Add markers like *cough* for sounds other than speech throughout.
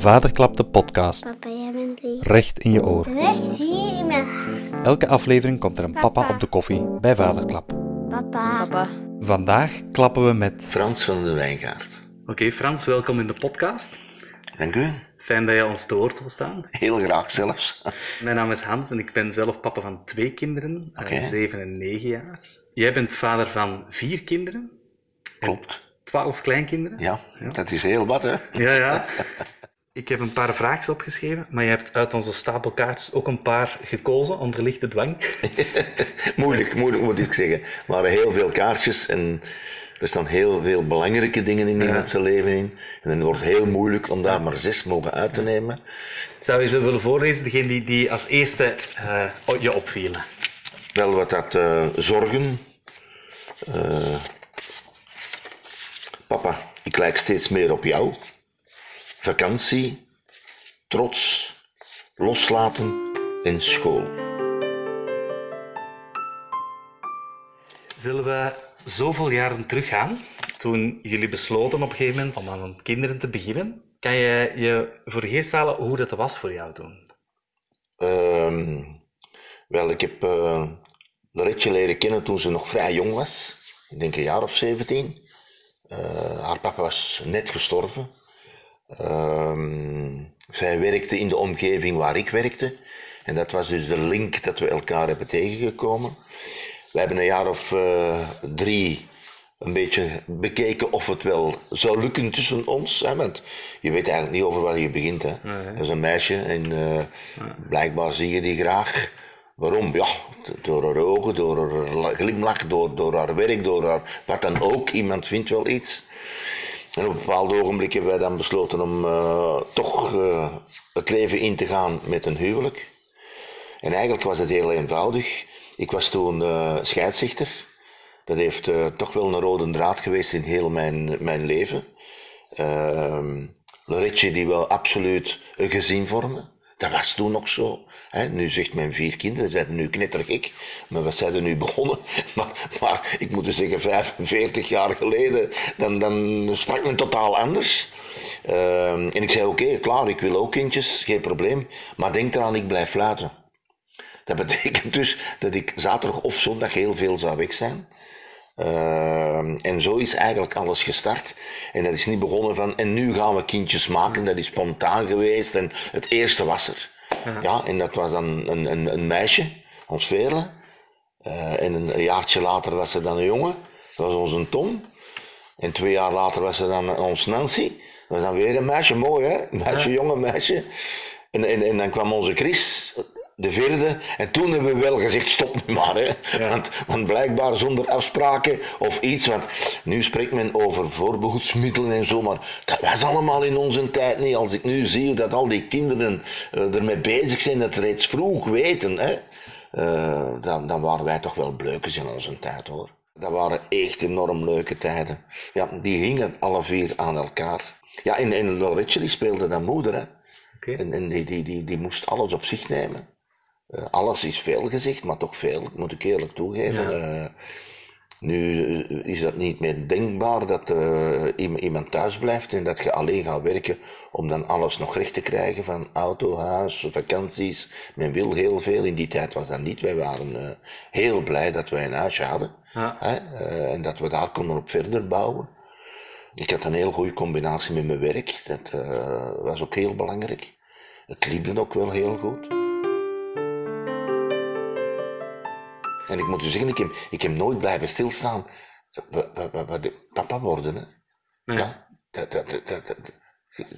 Vaderklap de podcast. Papa, jij bent lief. Recht in je oor. Hier in mijn hart. Elke aflevering komt er een papa op de koffie bij Vaderklap. Papa. Papa. Vandaag klappen we met... Frans van de Wijngaard. Oké Frans, welkom in de podcast. Dank u. Fijn dat je ons te woord wil staan. Heel graag zelfs. Mijn naam is Hans en ik ben zelf papa van twee kinderen, eh, Oké. zeven en negen jaar. Jij bent vader van vier kinderen, Klopt. twaalf kleinkinderen. Ja, dat is heel wat, hè? Ja, ja. *laughs* Ik heb een paar vraagjes opgeschreven, maar je hebt uit onze stapel kaartjes ook een paar gekozen onder lichte dwang. *laughs* moeilijk, moeilijk moet ik zeggen. Er waren heel veel kaartjes en er staan heel veel belangrijke dingen in iemand zijn leven in. En het wordt heel moeilijk om daar maar zes mogen uit te nemen. Zou je ze willen voorlezen, degene die, die als eerste eh, je opvielen? Wel wat dat eh, zorgen. Eh, papa, ik lijk steeds meer op jou. Vakantie, trots, loslaten en school. Zullen we zoveel jaren teruggaan, toen jullie besloten op een gegeven moment om aan kinderen te beginnen? Kan je je halen hoe dat was voor jou toen? Ehm, wel, ik heb eh Loretje leren kennen toen ze nog vrij jong was. Ik denk een jaar of 17. Eh, haar papa was net gestorven. Ehm, zij werkte in de omgeving waar ik werkte. En dat was dus de link dat we elkaar hebben tegengekomen. We hebben een jaar of eh, drie een beetje bekeken of het wel zou lukken tussen ons. Hè? Want je weet eigenlijk niet over wat je begint. Hè? Dat is een meisje en eh, blijkbaar zie je die graag. Waarom? Ja, door haar ogen, door haar la- glimlach, door, door haar werk, door haar wat dan ook. Iemand vindt wel iets. En op een bepaald ogenblik hebben wij dan besloten om eh, toch eh, het leven in te gaan met een huwelijk. En eigenlijk was het heel eenvoudig. Ik was toen eh scheidsrechter. Dat heeft toch wel een rode draad geweest in heel mijn, mijn leven. Ehm Loretje die wil absoluut een gezin vormen. Dat was toen nog zo. Hè. Nu zegt mijn vier kinderen, zijn nu knettergek. Maar wat zijn er nu begonnen? *laughs* Maar, maar ik moet dus zeggen, 45 jaar geleden, dan, dan sprak men totaal anders. Ehm, en ik zei, oké, klaar, ik wil ook kindjes, geen probleem. Maar denk eraan, ik blijf fluiten. Dat betekent dus dat ik zaterdag of zondag heel veel zou weg zijn. Ehm, en zo is eigenlijk alles gestart. En dat is niet begonnen van, en nu gaan we kindjes maken. Dat is spontaan geweest. En het eerste was er. Ja, en dat was dan een, een, een meisje, ons Veerle. Eh, en een, jaartje later was ze dan een jongen. Dat was onze Tom. En twee jaar later was ze dan ons Nancy. Dat was dan weer een meisje, mooi hè? Meisje, jonge meisje. En, en, en dan kwam onze Chris, de vierde. En toen hebben we wel gezegd, stop nu maar. Hè? Want, want blijkbaar zonder afspraken of iets. Want nu spreekt men over voorbehoedsmiddelen en zo. Maar dat was allemaal in onze tijd niet. Als ik nu zie dat al die kinderen eh, ermee bezig zijn, dat reeds vroeg weten. Hè? eh, dan, dan waren wij toch wel bleukers in onze tijd hoor. Dat waren echt enorm leuke tijden. Ja, die hingen alle vier aan elkaar. Ja, en, en Loretje die speelde dan moeder. Hè? En, en die, die, die, die moest alles op zich nemen. Eh, alles is veel gezegd, maar toch veel, moet ik eerlijk toegeven. Eh, nu eh, is dat niet meer denkbaar dat iem- iemand thuis blijft en dat je alleen gaat werken om dan alles nog recht te krijgen van auto, huis, vakanties. Men wil heel veel. In die tijd was dat niet. Wij waren heel blij dat wij een huisje hadden Ja. hè, en dat we daar konden op verder bouwen. Ik had een heel goede combinatie met mijn werk. Dat was ook heel belangrijk. Het liep ook wel heel goed. En ik moet u zeggen, ik heb, ik heb nooit blijven stilstaan. Wat, papa worden, hè. Nee. Ja, dat, dat, dat,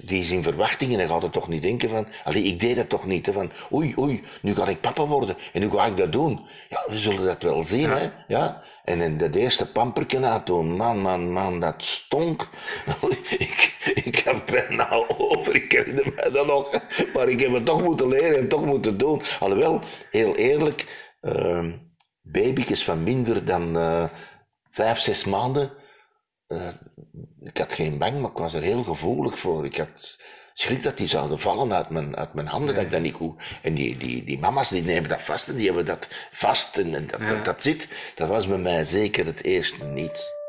die is in verwachting en dan gaat het toch niet denken van... Allee, ik deed dat toch niet, hè, van... Oei, oei, nu ga ik papa worden en nu ga ik dat doen. Ja, we zullen dat wel zien, hè. Ja? En in dat eerste pamperken na toen, man, man, man, dat stonk. *laughs* ik, ik heb bijna over, ik herinner mij dat nog. Maar ik heb het toch moeten leren en toch moeten doen. Alhoewel, heel eerlijk... ehm baby's van minder dan eh, vijf, zes maanden... eh, ik had geen bang, maar ik was er heel gevoelig voor. Ik had schrik dat die zouden vallen uit mijn, uit mijn handen, dat ik dat niet goed... En die, die, die mama's die nemen dat vast en die hebben dat vast en, en dat, dat, dat zit. Dat was bij mij zeker het eerste niet.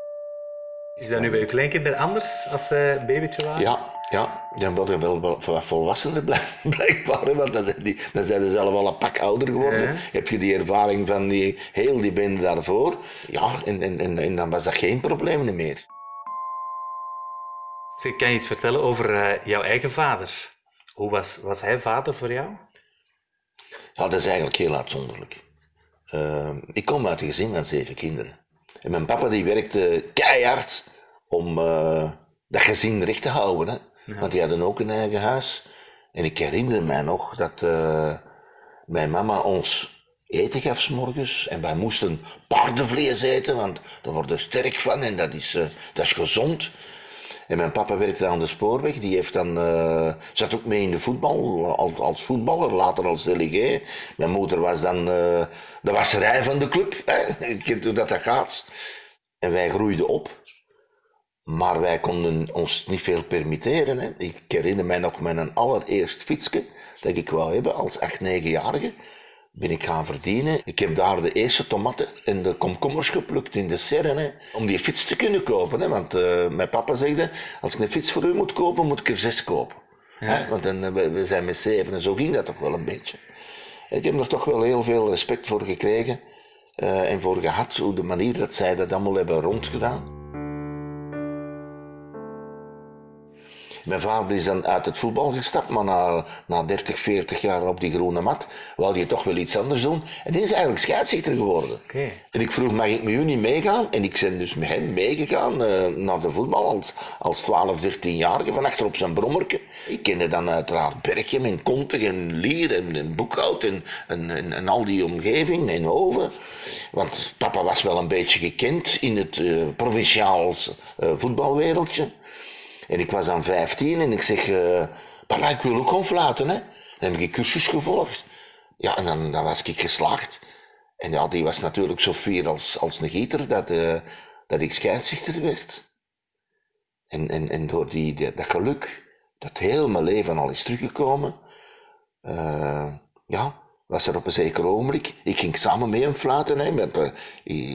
Is dat nu bij je kleinkinderen anders als zij babytje waren? Ja, Ja, dan worden wel wel wat volwassener *laughs* blijk- blijkbaar, want dan, die, dan zijn ze zelf al een pak ouder geworden. Ja. Heb je die ervaring van die, heel die bende daarvoor? Ja, en, en, en, en dan was dat geen probleem meer. Zeg, kan je iets vertellen over eh, jouw eigen vader? Hoe was, was hij vader voor jou? Ja, dat is eigenlijk heel uitzonderlijk. Eh, ik kom uit een gezin van zeven kinderen. En mijn papa die werkte keihard om eh, dat gezin recht te houden. Hè? Want die hadden ook een eigen huis. En ik herinner mij nog dat eh, mijn mama ons eten gaf morgens. En wij moesten paardenvlees eten, want daar worden sterk van en dat is, eh, dat is gezond. En mijn papa werkte aan de spoorweg. Die heeft dan, eh, zat ook mee in de voetbal, als, als voetballer, later als delegé. Mijn moeder was dan de wasserij van de club. *laughs* Je kent hoe dat, dat gaat. En wij groeiden op. Maar wij konden ons niet veel permitteren. Hè? Ik herinner mij nog mijn allereerst fietsje dat ik wou hebben als 8, 9-jarige. Ben ik gaan verdienen. Ik heb daar de eerste tomaten en de komkommers geplukt in de serre. Hè, om die fiets te kunnen kopen. Hè, want eh, mijn papa zegde, als ik een fiets voor u moet kopen, moet ik er zes kopen. Hè, want dan, eh, we, we zijn met zeven en zo ging dat toch wel een beetje. Ik heb er toch wel heel veel respect voor gekregen. eh, en voor gehad, hoe de manier dat zij dat allemaal hebben rondgedaan. Mijn vader is dan uit het voetbal gestapt, maar na, na 30, 40 jaar op die groene mat wilde je toch wel iets anders doen. En die is eigenlijk scheidsrechter geworden. En ik vroeg, mag ik met u niet meegaan? En ik ben dus met hem meegegaan eh, naar de voetbal als, als 12, 13-jarige, van achter op zijn brommerke. Ik kende dan uiteraard Berchem en Kontig en Lier en, en Boekhout en, en, en, en al die omgeving en Hoven. Want papa was wel een beetje gekend in het eh provinciaal eh, voetbalwereldje. En ik was dan 15 en ik zeg, eh, papa, ik wil ook fluiten. Hè? Dan heb ik een cursus gevolgd. Ja, en dan, dan was ik geslaagd. En ja, die was natuurlijk zo fier als, als een gieter dat, eh, dat ik scheidsrechter werd. En, en, en door die, dat geluk, dat heel mijn leven al is teruggekomen, eh, ja, was er op een zeker ogenblik. Ik ging samen mee hem fluiten hè, met,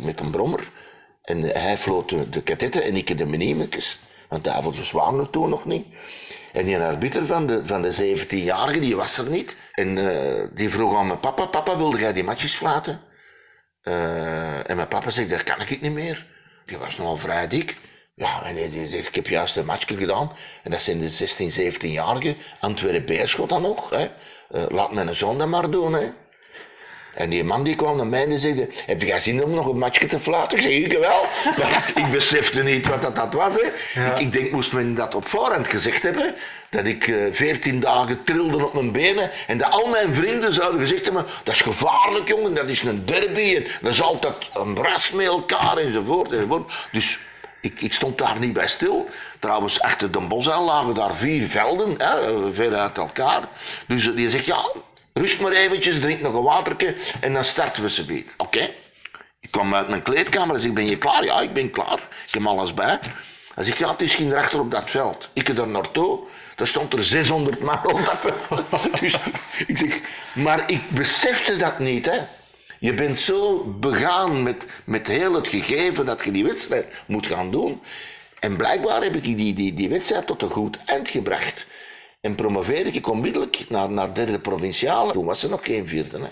met een brommer. En hij floot de, de kadetten en ik de meniemekes. Want duiveltjes waren er toen nog niet. En die arbiter van de, van de 17-jarige, die was er niet. En eh, die vroeg aan mijn papa, papa, wilde jij die matjes fluiten? Eh, en mijn papa zegt, dat kan ik niet meer. Die was nogal vrij dik. Ja, en die, zegt, ik heb juist een matchje gedaan. En dat zijn de 16, 17-jarigen. Antwerpen-Beerschot dan nog. Hè. Eh, laat mijn zoon dat maar doen. Hè. En die man die kwam naar mij en zei, heb jij zin om nog een matchje te fluiten? Ik zeg, ik wel. *laughs* Maar ik besefte niet wat dat, dat was. Hè. Ik, ik denk, moest men dat op voorhand gezegd hebben, dat ik eh, veertien dagen trilde op mijn benen en dat al mijn vrienden zouden gezegd hebben, dat is gevaarlijk jongen, dat is een derby en dat is altijd een ras met elkaar enzovoort. enzovoort. Dus ik, ik stond daar niet bij stil. Trouwens, achter de bosuil lagen daar vier velden, hè, ver uit elkaar. Dus die zegt, ja, rust maar eventjes, drink nog een watertje en dan starten we ze beet. Oké. Ik kwam uit mijn kleedkamer en zeg, ben je klaar? Ja, ik ben klaar. Ik heb alles bij. Hij zegt, ja, het is geen rechter op dat veld. Ik er naartoe. Daar stond er 600 man op dat veld. *laughs* Dus ik zeg, maar ik besefte dat niet, hè. Je bent zo begaan met, met heel het gegeven dat je die wedstrijd moet gaan doen. En blijkbaar heb ik die, die, die wedstrijd tot een goed eind gebracht. En promoveerde ik onmiddellijk naar, naar derde provinciale. Toen was er nog geen vierde. Hè.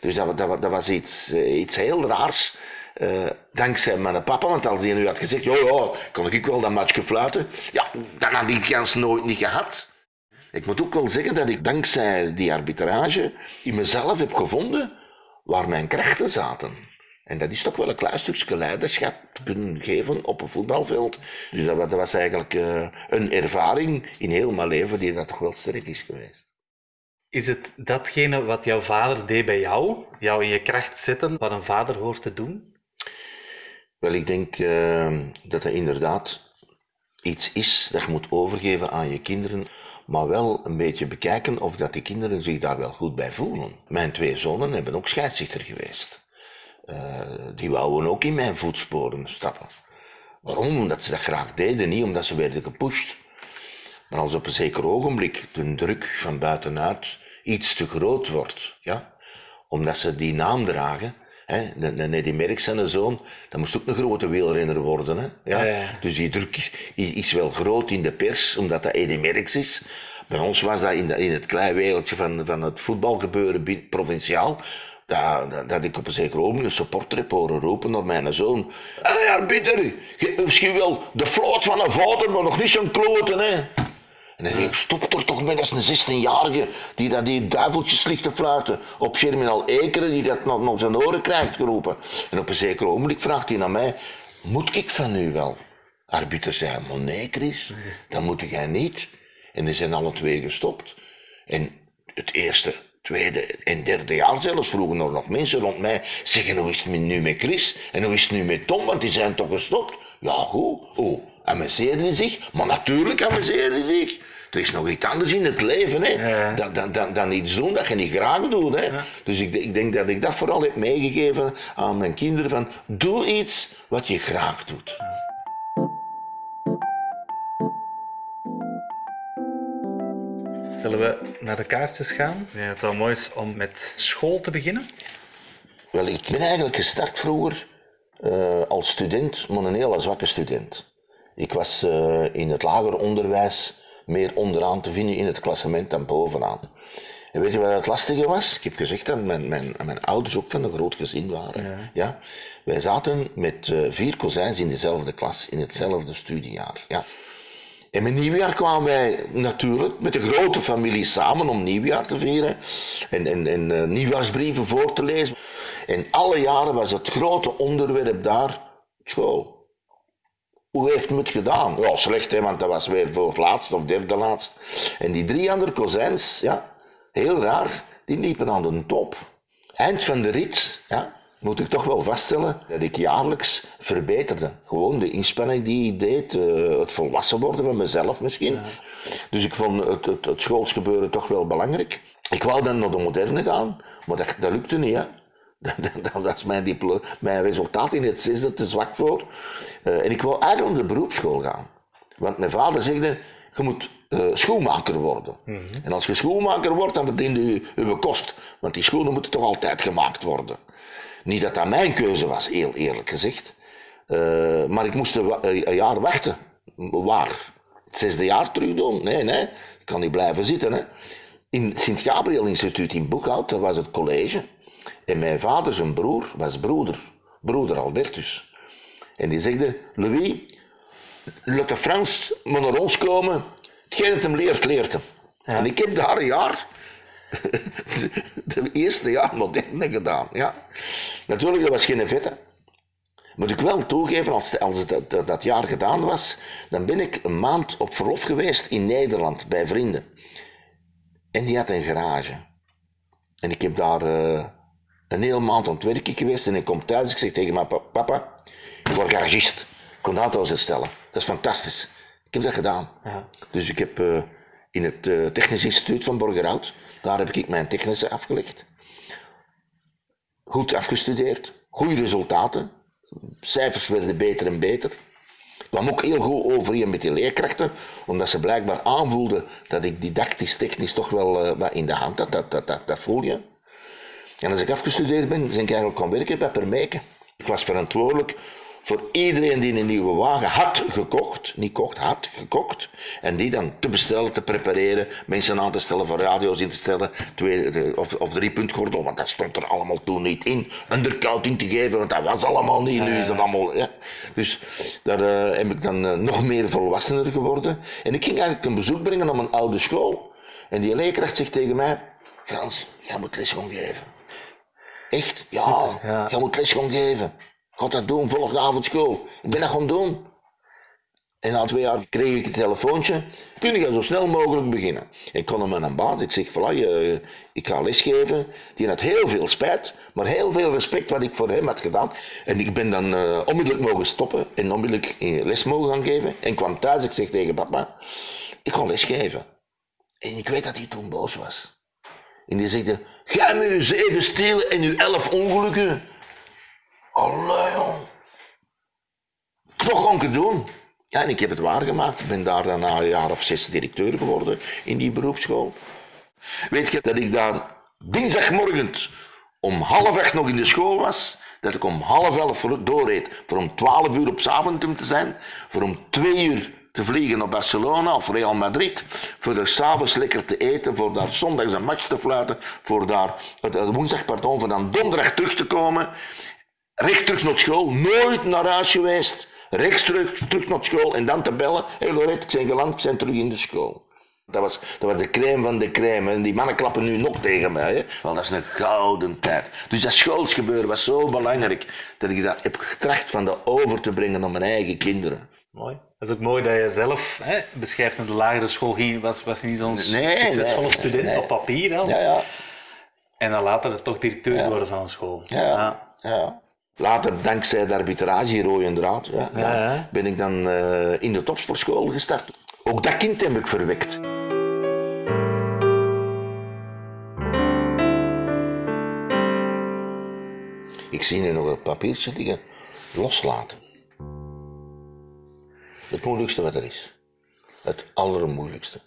Dus dat, wa- dat, wa- dat was iets, eh, iets heel raars. eh, dankzij mijn papa, want als hij nu had gezegd, ja, ja, kon ik wel dat matchje fluiten. Ja, dan had ik kans nooit niet gehad. Ik moet ook wel zeggen dat ik dankzij die arbitrage in mezelf heb gevonden waar mijn krachten zaten. En dat is toch wel een klein stukje leiderschap kunnen geven op een voetbalveld. Dus dat, wa- dat was eigenlijk eh, een ervaring in heel mijn leven die dat toch wel sterk is geweest. Is het datgene wat jouw vader deed bij jou? Jou in je kracht zetten, wat een vader hoort te doen? Wel, ik denk eh, dat dat inderdaad iets is dat je moet overgeven aan je kinderen, maar wel een beetje bekijken of dat die kinderen zich daar wel goed bij voelen. Mijn twee zonen hebben ook scheidsrechter geweest. Eh, die wouden ook in mijn voetsporen stappen. Waarom? Omdat ze dat graag deden, niet omdat ze werden gepusht. Maar als op een zeker ogenblik de druk van buitenuit iets te groot wordt, ja, omdat ze die naam dragen, Hè, de, de Eddy Merckx zijn zoon, dat moest ook een grote wielrenner worden. Hè? Ja? Ja, ja. Dus die druk is, is wel groot in de pers, omdat dat Eddy Merckx is. Bij ons was dat in, de- in het klein wereldje van, van het voetbalgebeuren provinciaal. Dat, dat, dat ik op een zeker ogenblik een supporter horen roepen naar mijn zoon. Hé, arbiter, je hebt misschien wel de vloot van een vader, maar nog niet zo'n kloten, hè. En dan denk ik, stop er toch mee, dat is een 16-jarige die dat die duiveltjes ligt te fluiten op Germinal Ekeren, die dat nog, nog zijn oren krijgt geroepen. En op een zeker ogenblik vraagt hij naar mij, moet ik van u wel? Arbiter zei, maar nee Chris, dat moet jij niet. En die zijn alle twee gestopt. En het eerste, tweede en derde jaar zelfs vroegen er nog mensen rond mij. Zeggen, hoe is het nu met Chris? En hoe is het nu met Tom? Want die zijn toch gestopt? Ja, goed. Oh, amuseerde hij zich? Maar natuurlijk amuseerde hij zich. Er is nog iets anders in het leven, hè. Ja. Dan, dan, dan, dan iets doen dat je niet graag doet, hè. Dus ik, ik denk dat ik dat vooral heb meegegeven aan mijn kinderen. Van, doe iets wat je graag doet. Zullen we naar de kaartjes gaan? Ja, het wel mooi is om met school te beginnen. Wel, ik ben eigenlijk gestart vroeger eh, als student, maar een hele zwakke student. Ik was eh, in het lager onderwijs meer onderaan te vinden in het klassement dan bovenaan. En weet je wat het lastige was? Ik heb gezegd dat mijn, mijn, mijn ouders ook van een groot gezin waren. Ja. Wij zaten met eh, vier kozijns in dezelfde klas, in hetzelfde studiejaar. Ja. En met nieuwjaar kwamen wij natuurlijk met de grote familie samen om nieuwjaar te vieren. En, en, en eh, nieuwjaarsbrieven voor te lezen. En alle jaren was het grote onderwerp daar school. Hoe heeft hem het gedaan? Ja, slecht, hè, want dat was weer voor het laatst of derde laatst. En die drie andere kozijns, ja, heel raar, die liepen aan de top. Eind van de rit, ja, moet ik toch wel vaststellen dat ik jaarlijks verbeterde. Gewoon de inspanning die ik deed, eh, het volwassen worden van mezelf misschien. Dus ik vond het, het, het schoolsgebeuren toch wel belangrijk. Ik wou dan naar de moderne gaan, maar dat, dat lukte niet. Hè. *laughs* Dat, is mijn, diplo- mijn resultaat in het zesde te zwak voor. Eh, en ik wou eigenlijk naar de beroepsschool gaan. Want mijn vader zegde, je moet eh, schoenmaker worden. En als je schoenmaker wordt, dan verdien je je kost. Want die schoenen moeten toch altijd gemaakt worden. Niet dat dat mijn keuze was, heel eerlijk gezegd. Eh, maar ik moest een, jaar wachten. Waar? Het zesde jaar terug doen? Nee, nee. Ik kan niet blijven zitten. Hè. In het Sint-Gabriel-instituut in Boekhout, dat was het college. En mijn vader, zijn broer, was broeder. Broeder Albertus. En die zegde, Louis, laat de Frans maar naar ons komen. Hetgeen het hem leert, leert hem. En ik heb daar een jaar, *laughs* de eerste jaar moderne gedaan. Ja. Natuurlijk, dat was geen vette. Moet ik wel toegeven, als, als dat, dat, dat jaar gedaan was, dan ben ik een maand op verlof geweest in Nederland bij vrienden. En die had een garage. En ik heb daar eh, een hele maand aan het werken geweest en ik kom thuis. Ik zeg tegen mijn pa- papa, ik word garagist. Ik kon auto's herstellen. Dat is fantastisch. Ik heb dat gedaan. Ja. Dus ik heb eh, in het eh, Technisch Instituut van Borgerhout, daar heb ik mijn technische afgelegd. Goed afgestudeerd, goede resultaten. Cijfers werden beter en beter. Ik kwam ook heel goed overeen met die leerkrachten, omdat ze blijkbaar aanvoelden dat ik didactisch, technisch toch wel eh, wat in de hand had. Dat, dat, dat, dat voel je. En als ik afgestudeerd ben, ben ik eigenlijk gaan werken bij Permeke. Ik was verantwoordelijk voor iedereen die een nieuwe wagen had gekocht, niet kocht, had gekocht, en die dan te bestellen, te prepareren, mensen aan te stellen, voor radio's in te stellen, twee, of, of drie puntgordel, want dat stond er allemaal toen niet in, undercoating te geven, want dat was allemaal niet, nu is dat allemaal, ja. Dus daar eh, heb ik dan eh, nog meer volwassener geworden. En ik ging eigenlijk een bezoek brengen aan mijn oude school, en die leerkracht zegt tegen mij, Frans, jij moet les gaan geven. Echt? Ja, Super, ja. jij moet les gaan geven. Ga dat doen, volgende avond school. Ik ben dat gaan doen. En na twee jaar kreeg ik een telefoontje. Kun je zo snel mogelijk beginnen? Ik kon hem aan een baas. Ik zeg, voilà, je, ik ga lesgeven. Die had heel veel spijt, maar heel veel respect wat ik voor hem had gedaan. En ik ben dan eh, onmiddellijk mogen stoppen en onmiddellijk les mogen gaan geven. En kwam thuis, ik zeg tegen papa, ik ga lesgeven. En ik weet dat hij toen boos was. En die zegt, ga je zeven stelen en je elf ongelukken. Allee, jong. Toch kon ik het doen. Ja, en ik heb het waargemaakt. Ik ben daar dan na een jaar of zes directeur geworden in die beroepsschool. Weet je dat ik daar dinsdagmorgen om half acht nog in de school was, dat ik om half elf doorreed voor om twaalf uur op Zaventem te zijn, voor om twee uur te vliegen naar Barcelona of Real Madrid, voor er s'avonds lekker te eten, voor daar zondags een match te fluiten, voor daar het woensdag, pardon, voor dan donderdag terug te komen, recht terug naar school, nooit naar huis geweest, rechts terug, terug naar school en dan te bellen, hé hey Lorette, ik ben geland, ik ben terug in de school. Dat was, dat was de crème van de crème. En die mannen klappen nu nog tegen mij. Hè. Wel, dat is een gouden tijd. Dus dat schoolsgebeuren was zo belangrijk dat ik dat heb getracht van de over te brengen naar mijn eigen kinderen. Mooi. Dat is ook mooi dat je zelf hè, beschrijft naar de lagere school ging. Was, was niet zo'n Nee, succesvolle nee, student nee. op papier. Hè? Ja, ja. En dan later toch directeur geworden van een school. Ja, ja. Later, dankzij de arbitrage, rode draad, ja, Ja, ja, ja. ben ik dan eh, in de topsportschool gestart. Ook dat kind heb ik verwekt. Ik zie nu nog een papiertje liggen. Loslaten. Het moeilijkste wat er is. Het allermoeilijkste.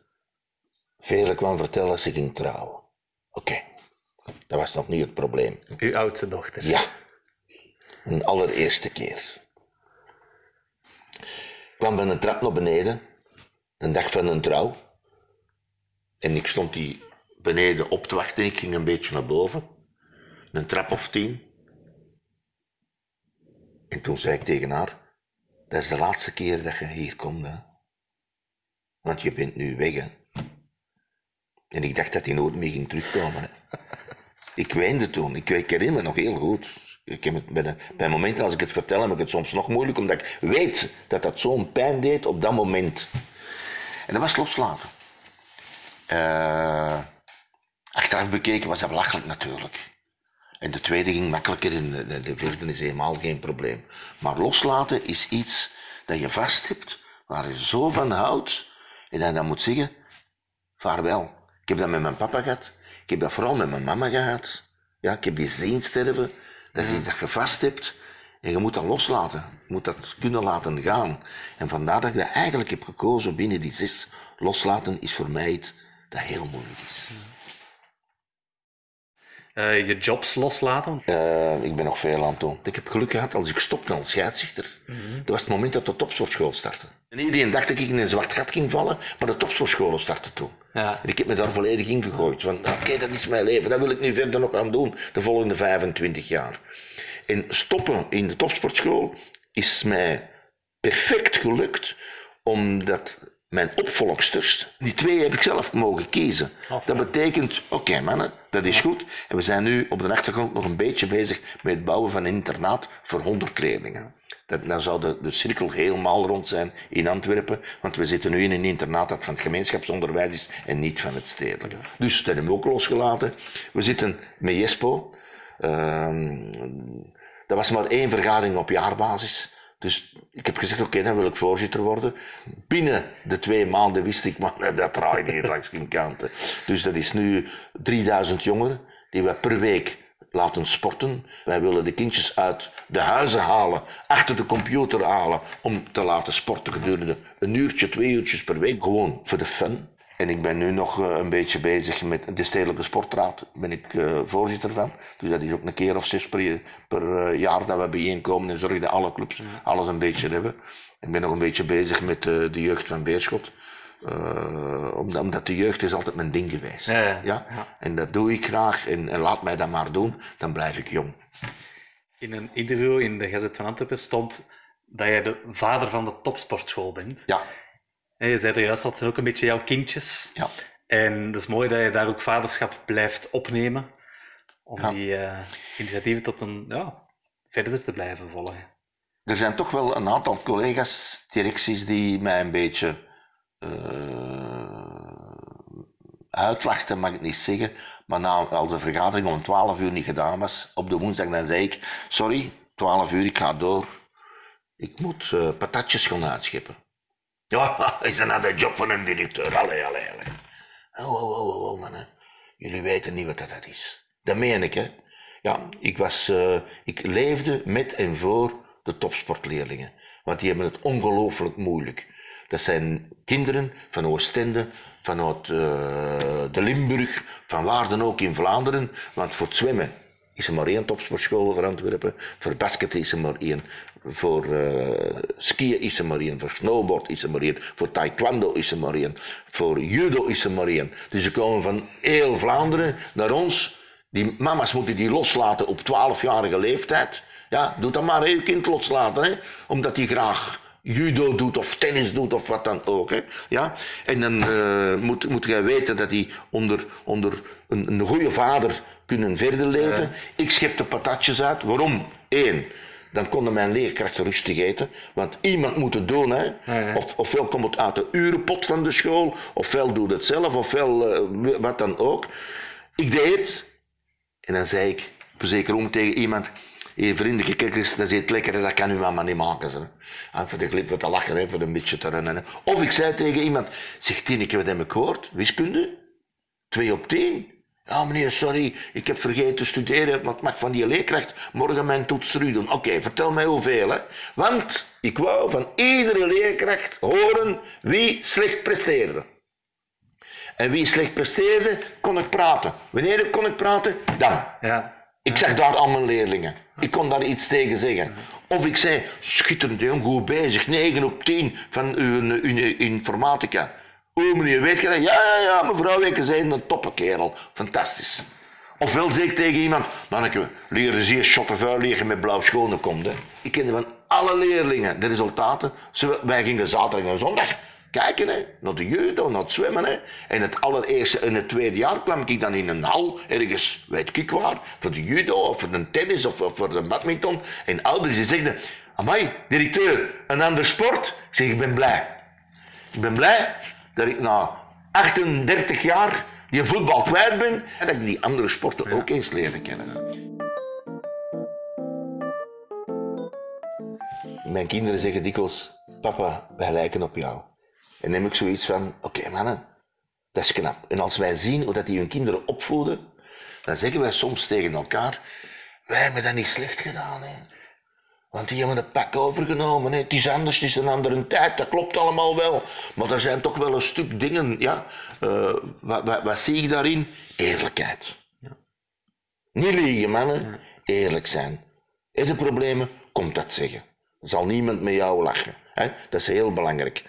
Velen kwam vertellen dat ze ging trouwen. Oké, dat was nog niet het probleem. Uw oudste dochter. Ja, een allereerste keer. Ik kwam van een trap naar beneden, een dag van een trouw. En ik stond die beneden op te wachten, ik ging een beetje naar boven. Een trap of tien. En toen zei ik tegen haar, dat is de laatste keer dat je hier komt, hè. Want je bent nu weg. En ik dacht dat hij nooit meer ging terugkomen. Ik weende toen. Ik, ik herinner me nog heel goed. Ik heb het bij, bij momenten als ik het vertel, heb ik het soms nog moeilijk, omdat ik weet dat dat zo'n pijn deed op dat moment. En dat was loslaten. Eh, achteraf bekeken was dat belachelijk natuurlijk. En de tweede ging makkelijker en de, de, de vierde is helemaal geen probleem. Maar loslaten is iets dat je vast hebt, waar je zo van houdt, en dat je dan moet zeggen, vaarwel. Ik heb dat met mijn papa gehad. Ik heb dat vooral met mijn mama gehad. Ja, ik heb die zien sterven. Dat is iets dat je vast hebt. En je moet dat loslaten. Je moet dat kunnen laten gaan. En vandaar dat ik dat eigenlijk heb gekozen binnen die zes. Loslaten is voor mij iets dat heel moeilijk is. Eh, je jobs loslaten. Eh, ik ben nog veel aan het doen. Ik heb geluk gehad als ik stopte als scheidsrechter. Dat was het moment dat de topsportschool startte. En iedereen dacht dat ik in een zwart gat ging vallen, maar de topsportscholen startten toen. Ja. En ik heb me daar volledig in gegooid. Van, oké, dat is mijn leven. Dat wil ik nu verder nog aan doen, de volgende 25 jaar. En stoppen in de topsportschool is mij perfect gelukt, omdat mijn opvolgsters, die twee heb ik zelf mogen kiezen. Dat betekent, oké mannen, dat is goed. En we zijn nu op de achtergrond nog een beetje bezig met het bouwen van een internaat voor 100 leerlingen. Dat, dan zou de, de cirkel helemaal rond zijn in Antwerpen, want we zitten nu in een internaat dat van het gemeenschapsonderwijs is en niet van het stedelijke. Dus dat hebben we ook losgelaten. We zitten met Jespo. Ehm, dat was maar één vergadering op jaarbasis. Dus ik heb gezegd, oké, dan wil ik voorzitter worden. Binnen de twee maanden wist ik, maar *laughs* dat draaide hier langs geen kanten. Dus dat is nu 3000 jongeren die we per week laten sporten. Wij willen de kindjes uit de huizen halen, achter de computer halen, om te laten sporten gedurende een uurtje, twee uurtjes per week. Gewoon voor de fun. En ik ben nu nog eh, een beetje bezig met de Stedelijke Sportraad. Daar ben ik eh, voorzitter van. Dus dat is ook een keer of zes per, per eh, jaar dat we bijeenkomen en zorgen dat alle clubs alles een beetje hebben. Ik ben nog een beetje bezig met de jeugd van Beerschot. Omdat, omdat de jeugd is altijd mijn ding geweest. Ja, ja. Ja? En dat doe ik graag. En, en laat mij dat maar doen. Dan blijf ik jong. In een interview in de Gazet van Antwerpen stond dat jij de vader van de topsportschool bent. Ja, En je zei er juist, dat zijn ook een beetje jouw kindjes. ja. En dat is mooi dat je daar ook vaderschap blijft opnemen. Om Ja. die eh, initiatieven tot een, ja, verder te blijven volgen. Er zijn toch wel een aantal collega's, directies, die mij een beetje eh uitlachten, mag ik niet zeggen. Maar na al de vergadering om 12 uur niet gedaan was, op de woensdag, dan zei ik: Sorry, 12 uur, ik ga door. Ik moet eh, patatjes gaan uitscheppen. Ja, is dat nou de job van een directeur? Allee, allee, allee. Oh, oh, oh, oh, oh, mannen. Jullie weten niet wat dat is. Dat meen ik, hè. Ja, ik, was, eh, ik leefde met en voor de topsportleerlingen. Want die hebben het ongelooflijk moeilijk. Dat zijn kinderen van Oostende, vanuit eh, de Limburg, van waar dan ook in Vlaanderen. Want voor het zwemmen is er maar één topsportschool voor Antwerpen. Voor basket is er maar één. Voor eh, skiën is er maar één. Voor snowboard is er maar één. Voor taekwondo is er maar één. Voor judo is er maar één. Dus ze komen van heel Vlaanderen naar ons. Die mama's moeten die loslaten op 12-jarige leeftijd. Ja, doe dat maar, je kind loslaten. Hè, omdat hij graag judo doet of tennis doet of wat dan ook. Hè. Ja? En dan eh, moet, moet jij weten dat die onder, onder een, een goede vader kunnen verder leven. Ik schep de patatjes uit. Waarom? Eén, dan konden mijn leerkrachten rustig eten. Want iemand moet het doen. Hè. ja. Of, ofwel komt het uit de urenpot van de school, ofwel doet het zelf, ofwel eh, wat dan ook. Ik deed het. En dan zei ik op een zeker om tegen iemand... Hé, vriendelijke kijk eens, dat is het lekker, hè, dat kan uw mama niet maken. Ze. En voor de glip wat te lachen, hè, voor een beetje te rennen. hè. Of ik zei tegen iemand, zeg Tineke, wat heb ik gehoord? Wiskunde? Twee op tien? Ja, meneer, sorry, ik heb vergeten te studeren, maar ik mag van die leerkracht morgen mijn toets terug doen. Oké, vertel mij hoeveel, hè. Want ik wou van iedere leerkracht horen wie slecht presteerde. En wie slecht presteerde, kon ik praten. Wanneer kon ik praten? Dan. Ja. Ik zag daar al mijn leerlingen. Ik kon daar iets tegen zeggen. Of ik zei, schitterend jong, goed bezig, 9 op 10 van uw, uw informatica. O meneer, weet? Ja, ja, ja, mevrouw Wenke zei een toppenkerel. Fantastisch. Ofwel zeg ik tegen iemand, manneke, leren zeer shotten vuil liggen met blauw schone komt. Ik kende van alle leerlingen de resultaten. Wij gingen zaterdag en zondag kijken hè, naar de judo, naar het zwemmen. Hè. En het allereerste en het tweede jaar kwam ik dan in een hal, ergens, weet ik waar, voor de judo of voor de tennis of, of voor de badminton. En ouders die zegden, amai, directeur, een ander sport? Ik zeg, ik ben blij. Ik ben blij dat ik na 38 jaar die voetbal kwijt ben en dat ik die andere sporten ook eens leerde kennen. Mijn kinderen zeggen dikwijls, papa, wij lijken op jou. En heb ik zoiets van, oké mannen, dat is knap. En als wij zien hoe dat die hun kinderen opvoeden, dan zeggen wij soms tegen elkaar, wij hebben dat niet slecht gedaan. Hè. Want die hebben het pak overgenomen. Hè. Het is anders, het is een andere tijd, dat klopt allemaal wel. Maar er zijn toch wel een stuk dingen, ja. eh, wat, wat, wat zie ik daarin? Eerlijkheid. Niet liegen, mannen. Eerlijk zijn. Heb je problemen? Komt dat zeggen. Er zal niemand met jou lachen. Hè? Dat is heel belangrijk.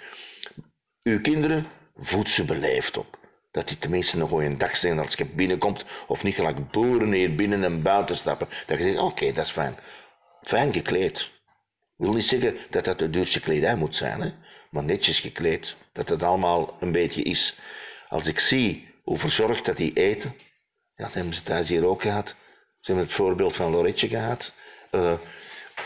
Uw kinderen, voed ze beleefd op. Dat die tenminste een goede dag zijn als je binnenkomt. Of niet gelijk boeren hier binnen en buiten stappen. Dat je zegt, oké, dat is fijn. Fijn gekleed. wil niet zeggen dat dat de duurste kledij moet zijn. Hè? Maar netjes gekleed. Dat het allemaal een beetje is. Als ik zie hoe verzorgd dat die eten. Ja, dat hebben ze thuis hier ook gehad. Ze hebben het voorbeeld van Loretje gehad. Eh,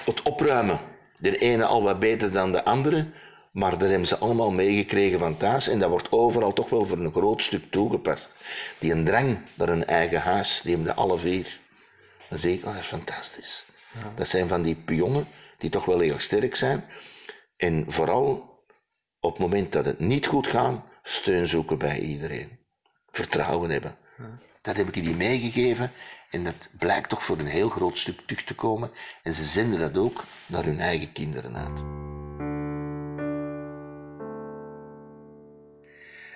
het opruimen. De ene al wat beter dan de andere. Maar dat hebben ze allemaal meegekregen van thuis. En dat wordt overal toch wel voor een groot stuk toegepast. Die een drang naar een eigen huis, die hebben de alle vier. Dan ik, oh, dat is fantastisch. Dat zijn van die pionnen die toch wel heel sterk zijn. En vooral op het moment dat het niet goed gaat, steun zoeken bij iedereen. Vertrouwen hebben. Dat heb ik die meegegeven. En dat blijkt toch voor een heel groot stuk terug te komen. En ze zenden dat ook naar hun eigen kinderen uit.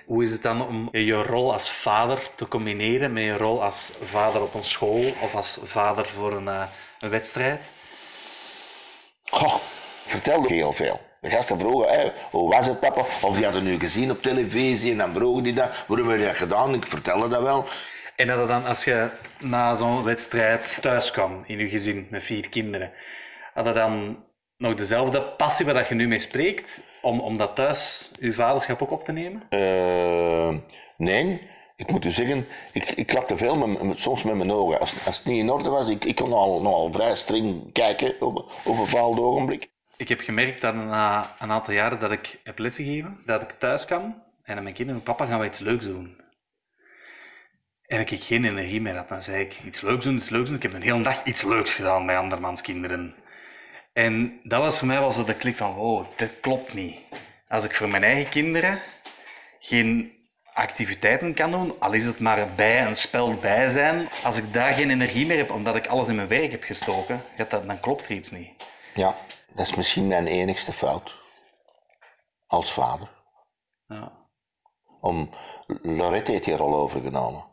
Hoe is het dan om je rol als vader te combineren met je rol als vader op een school of als vader voor een, eh, een wedstrijd? Goh, ik vertelde heel veel. De gasten vroegen, hoe was het papa? Of die hadden nu gezien op televisie en dan vroegen die dat. Waarom heb je dat gedaan? Ik vertelde dat wel. En dat dan, als je na zo'n wedstrijd thuis kwam in je gezin met vier kinderen, had je dan nog dezelfde passie waar dat je nu mee spreekt, om, om dat thuis, je vaderschap ook op te nemen? Eh, nee, ik moet u zeggen, ik, ik klapte veel met, met- soms met mijn ogen. Als, als het niet in orde was, ik, ik kon al, nogal vrij streng kijken op, op een bepaald ogenblik. Ik heb gemerkt dat na een aantal jaren dat ik heb lesgegeven, dat ik thuis kwam en aan mijn kinderen, papa, gaan we iets leuks doen. En ik geen energie meer had. Dan zei ik, iets leuks doen, iets leuks doen. Ik heb een hele dag iets leuks gedaan bij andermans kinderen. En dat was voor mij wel zo de klik van, wow, dit klopt niet. Als ik voor mijn eigen kinderen geen activiteiten kan doen, al is het maar bij een spel bij zijn, als ik daar geen energie meer heb, omdat ik alles in mijn werk heb gestoken, dat, dan klopt er iets niet. Ja, dat is misschien mijn enigste fout. Als vader. Ja. Om, Lorette heeft die rol overgenomen.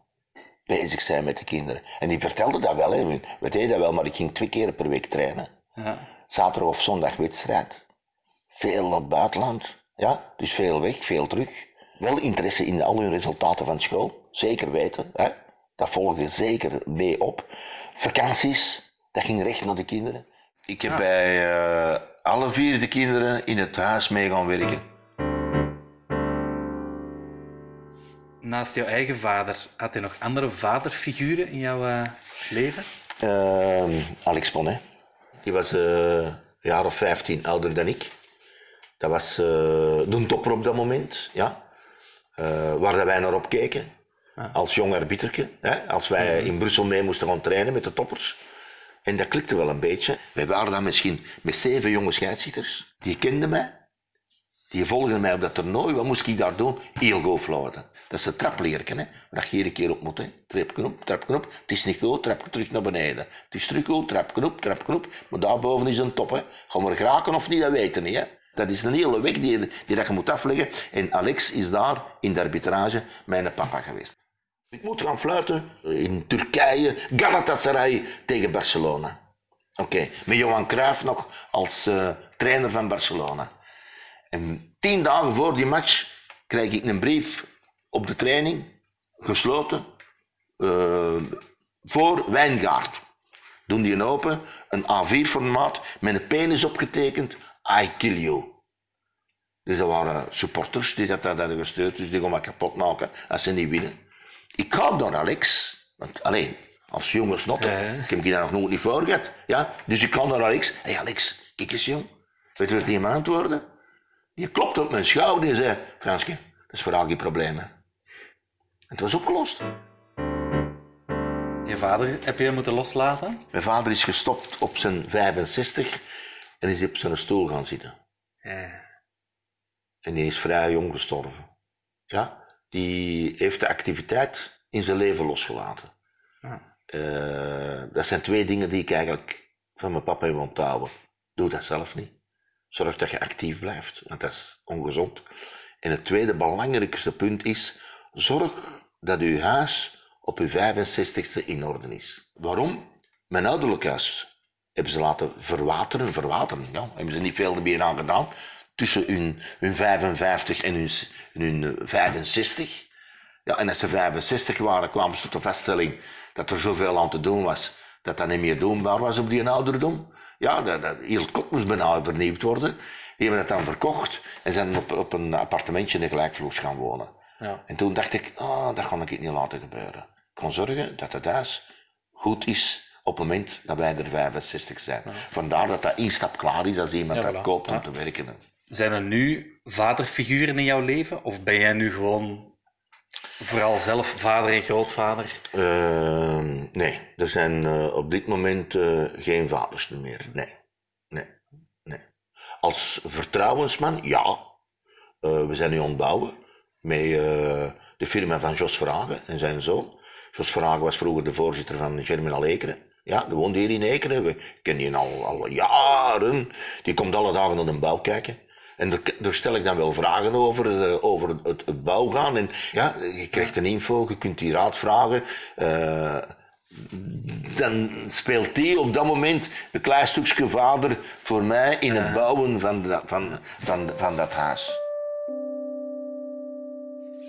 bezig zijn met de kinderen. En die vertelde dat wel, hè. we deden dat wel, maar ik ging twee keer per week trainen. Ja. Zaterdag of zondag wedstrijd. Veel naar het buitenland, ja, dus veel weg, veel terug. Wel interesse in al hun resultaten van school, zeker weten. Hè? Dat volgde zeker mee op. Vakanties, dat ging recht naar de kinderen. Ik heb bij eh, alle vier de kinderen in het huis mee gaan werken. Naast jouw eigen vader, had je nog andere vaderfiguren in jouw eh, leven? Ehm, Alex Bonnet. Die was eh, een jaar of 15 ouder dan ik. Dat was eh, de topper op dat moment, ja. Eh, waar dat wij naar opkeken. Als jong arbiterke. Hè? Als wij in Brussel mee moesten gaan trainen met de toppers. En dat klikte wel een beetje. Wij waren dan misschien met zeven jonge scheidsrechters. Die kenden mij. Die volgden mij op dat toernooi. Wat moest ik daar doen? Heel go fluiten. Dat is een trapleerken, hè. Waar je iedere keer op moet, hè. Trapje op, trapje op. Het is niet goed, trapje terug naar beneden. Het is terug goed, trapje op, trapje op. Maar daarboven is een top, hè. Gaan we of niet, dat weten we niet, hè. Dat is een hele weg die, die dat je moet afleggen. En Alex is daar in de arbitrage mijn papa geweest. Ik moet gaan fluiten in Turkije, Galatasaray tegen Barcelona. Oké, met Johan Cruijff nog als eh, trainer van Barcelona. En tien dagen voor die match krijg ik een brief op de training, gesloten, eh, voor Wijngaard. Doen die een open, een A4-formaat, met een penis opgetekend, I kill you. Dus dat waren supporters die dat, dat hadden gestuurd, dus die gaan me kapot maken als ze niet winnen. Ik ga naar Alex, want alleen, als jonge snotter, ik heb die daar nog nooit niet voor gehad. Ja? Dus ik ga naar Alex, hé hey Alex, kijk eens jong. Weet je wat die me antwoordde? Die klopte op mijn schouder en zei, Franske, dat is vooral geen probleem. hè." En het was opgelost. Je vader heb je moeten loslaten? Mijn vader is gestopt op zijn 65 en is op zijn stoel gaan zitten. Ja. En die is vrij jong gestorven. Ja? Die heeft de activiteit in zijn leven losgelaten. Ja. Eh, dat zijn twee dingen die ik eigenlijk van mijn papa wil onthouden. Doe dat zelf niet. Zorg dat je actief blijft, want dat is ongezond. En het tweede belangrijkste punt is, zorg dat uw huis op uw 65ste in orde is. Waarom? Mijn ouderlijk huis hebben ze laten verwateren, verwateren, ja, hebben ze niet veel meer aan gedaan. Tussen hun, hun 55 en hun, hun eh, 65. Ja, en als ze 65 waren, kwamen ze tot de vaststelling dat er zoveel aan te doen was, dat dat niet meer doenbaar was op die ouderdom. Ja, dat, dat, heel het kop moest bijna vernieuwd worden. Die hebben het dan verkocht en zijn op, op een appartementje in de gelijkvloers gaan wonen. Ja. En toen dacht ik, ah, dat kan ik niet laten gebeuren. Ik kan zorgen dat het huis goed is op het moment dat wij er 65 zijn. Vandaar dat dat instap klaar is als iemand Ja, dat koopt om Ja. te werken. Zijn er nu vaderfiguren in jouw leven? Of ben jij nu gewoon vooral zelf vader en grootvader? Ehm, nee, er zijn eh, op dit moment eh, geen vaders meer. Nee, nee, nee. Als vertrouwensman, ja. Eh, we zijn nu aan het bouwen met de firma van Jos Vragen en zijn zoon. Jos Vragen was vroeger de voorzitter van Germinal Ekeren. Ja, die woonde hier in Ekeren. We kennen die al, al jaren. Die komt alle dagen naar een bouw kijken. En daar, daar stel ik dan wel vragen over, eh, over het, het bouw gaan. En ja, je krijgt een info, je kunt die raad vragen. Eh, dan speelt die op dat moment een klein stukje vader voor mij in het bouwen van, dat- van, van, van dat huis.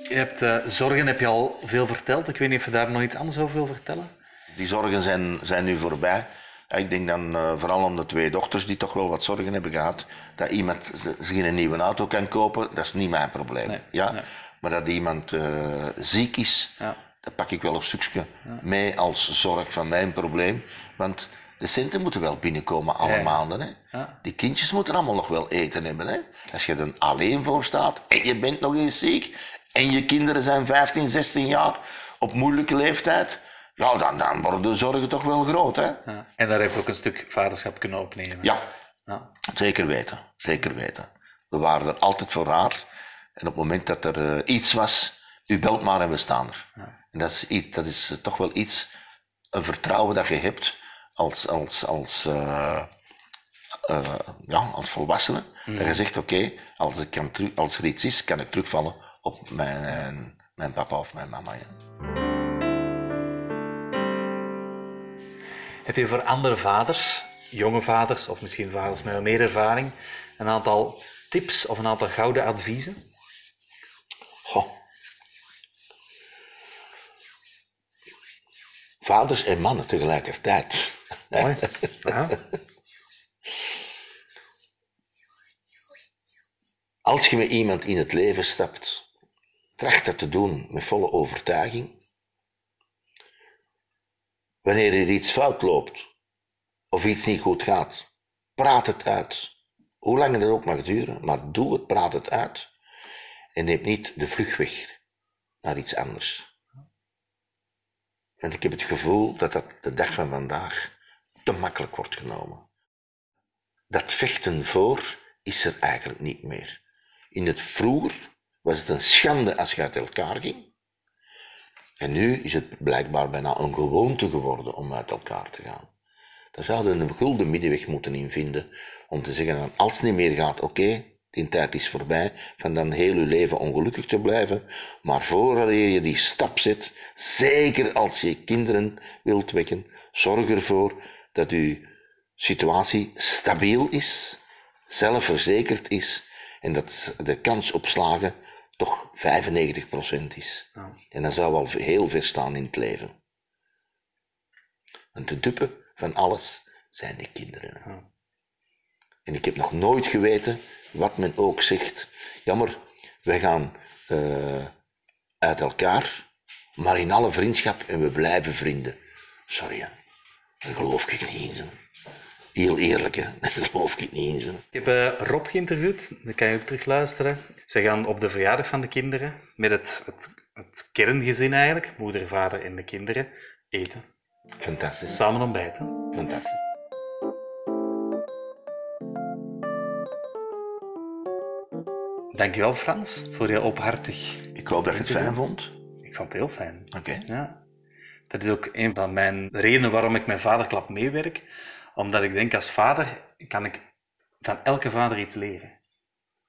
Je hebt eh, zorgen, heb je al veel verteld. Ik weet niet of je daar nog iets anders over wil vertellen. Die zorgen zijn, zijn nu voorbij. Ik denk dan eh, vooral om de twee dochters die toch wel wat zorgen hebben gehad. Dat iemand zich een nieuwe auto kan kopen, dat is niet mijn probleem. Nee, ja? nee. Maar dat iemand eh, ziek is, Ja. dat pak ik wel een stukje mee als zorg van mijn probleem. Want de centen moeten wel binnenkomen alle maanden. Hè? Ja. Die kindjes moeten allemaal nog wel eten hebben. Hè? Als je er alleen voor staat en je bent nog eens ziek en je kinderen zijn 15, 16 jaar op moeilijke leeftijd, ja, dan, dan worden de zorgen toch wel groot. Hè? Ja. En daar heb je ook een stuk vaderschap kunnen opnemen. Ja, Ja. zeker weten. Zeker weten. We waren er altijd voor haar. En op het moment dat er eh, iets was, u belt maar en we staan er. En dat is, iets, dat is eh, toch wel iets, een vertrouwen dat je hebt als, als, als, eh, ja, als volwassene. Dat je zegt, oké, als, ik kan terug- als er iets is, kan ik terugvallen op mijn, mijn papa of mijn mama. Heb je voor andere vaders, jonge vaders of misschien vaders met meer ervaring, een aantal tips of een aantal gouden adviezen? Goh. Vaders en mannen tegelijkertijd. Mooi. *laughs* Ja. Als je met iemand in het leven stapt, tracht dat te doen met volle overtuiging. Wanneer er iets fout loopt of iets niet goed gaat, praat het uit. Hoe lang dat ook mag duren, maar doe het, praat het uit. En neem niet de vluchtweg naar iets anders. En ik heb het gevoel dat dat de dag van vandaag te makkelijk wordt genomen. Dat vechten voor is er eigenlijk niet meer. In het vroeger was het een schande als je uit elkaar ging. En nu is het blijkbaar bijna een gewoonte geworden om uit elkaar te gaan. Daar zouden we een gulden middenweg moeten in vinden om te zeggen dat als het niet meer gaat, oké, die tijd is voorbij, van dan heel je leven ongelukkig te blijven, maar voordat je die stap zet, zeker als je kinderen wilt wekken, zorg ervoor dat je situatie stabiel is, zelfverzekerd is en dat de kans op slagen toch 95% is. Ja. En dat zou wel heel ver staan in het leven. Want de dupe van alles zijn de kinderen. Ja. En ik heb nog nooit geweten, wat men ook zegt, jammer, wij gaan eh, uit elkaar, maar in alle vriendschap en we blijven vrienden. Sorry, hè. daar geloof ik niet in. Heel eerlijk, hè. *laughs* daar geloof ik niet. Zo. Ik heb eh, Rob geïnterviewd, dan kan je ook terugluisteren. Ze gaan op de verjaardag van de kinderen, met het, het, het kerngezin eigenlijk, moeder, vader en de kinderen, eten. Fantastisch, Samen ontbijten. fantastisch. Dankjewel Frans, voor je openhartig. Ik hoop dat je het fijn vond. Ik vond het heel fijn. Oké. Ja. Dat is ook een van mijn redenen waarom ik met Vaderklap meewerk. Omdat ik denk, als vader kan ik van elke vader iets leren.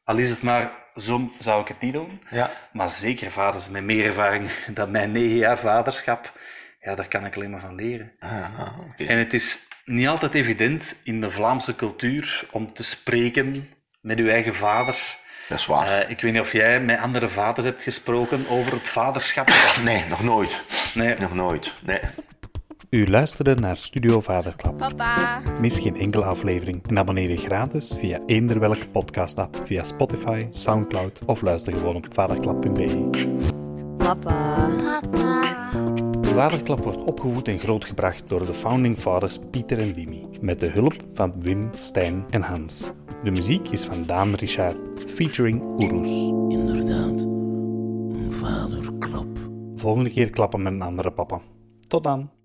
Al is het maar, zo zou ik het niet doen. Ja. Maar zeker vaders met meer ervaring *laughs* dan mijn negen jaar vaderschap. Ja, daar kan ik alleen maar van leren. Ah, ah, oké. En het is niet altijd evident in de Vlaamse cultuur om te spreken met uw eigen vader. Dat is waar. Eh, ik weet niet of jij met andere vaders hebt gesproken over het vaderschap. *coughs* nee, nog nooit. Nee. Nog nooit. Nee. U luisterde naar Studio Vaderklap. Papa. Mis geen enkele aflevering en abonneer je gratis via eender welke podcast-app, via Spotify, Soundcloud of luister gewoon op vaderklap.be. Papa. Papa. Vaderklap wordt opgevoed en grootgebracht door de founding fathers Pieter en Dimi, met de hulp van Wim, Stijn en Hans. De muziek is van Daan Richard, featuring Oeroes. Inderdaad. Een vaderklap. Volgende keer klappen met een andere papa. Tot dan.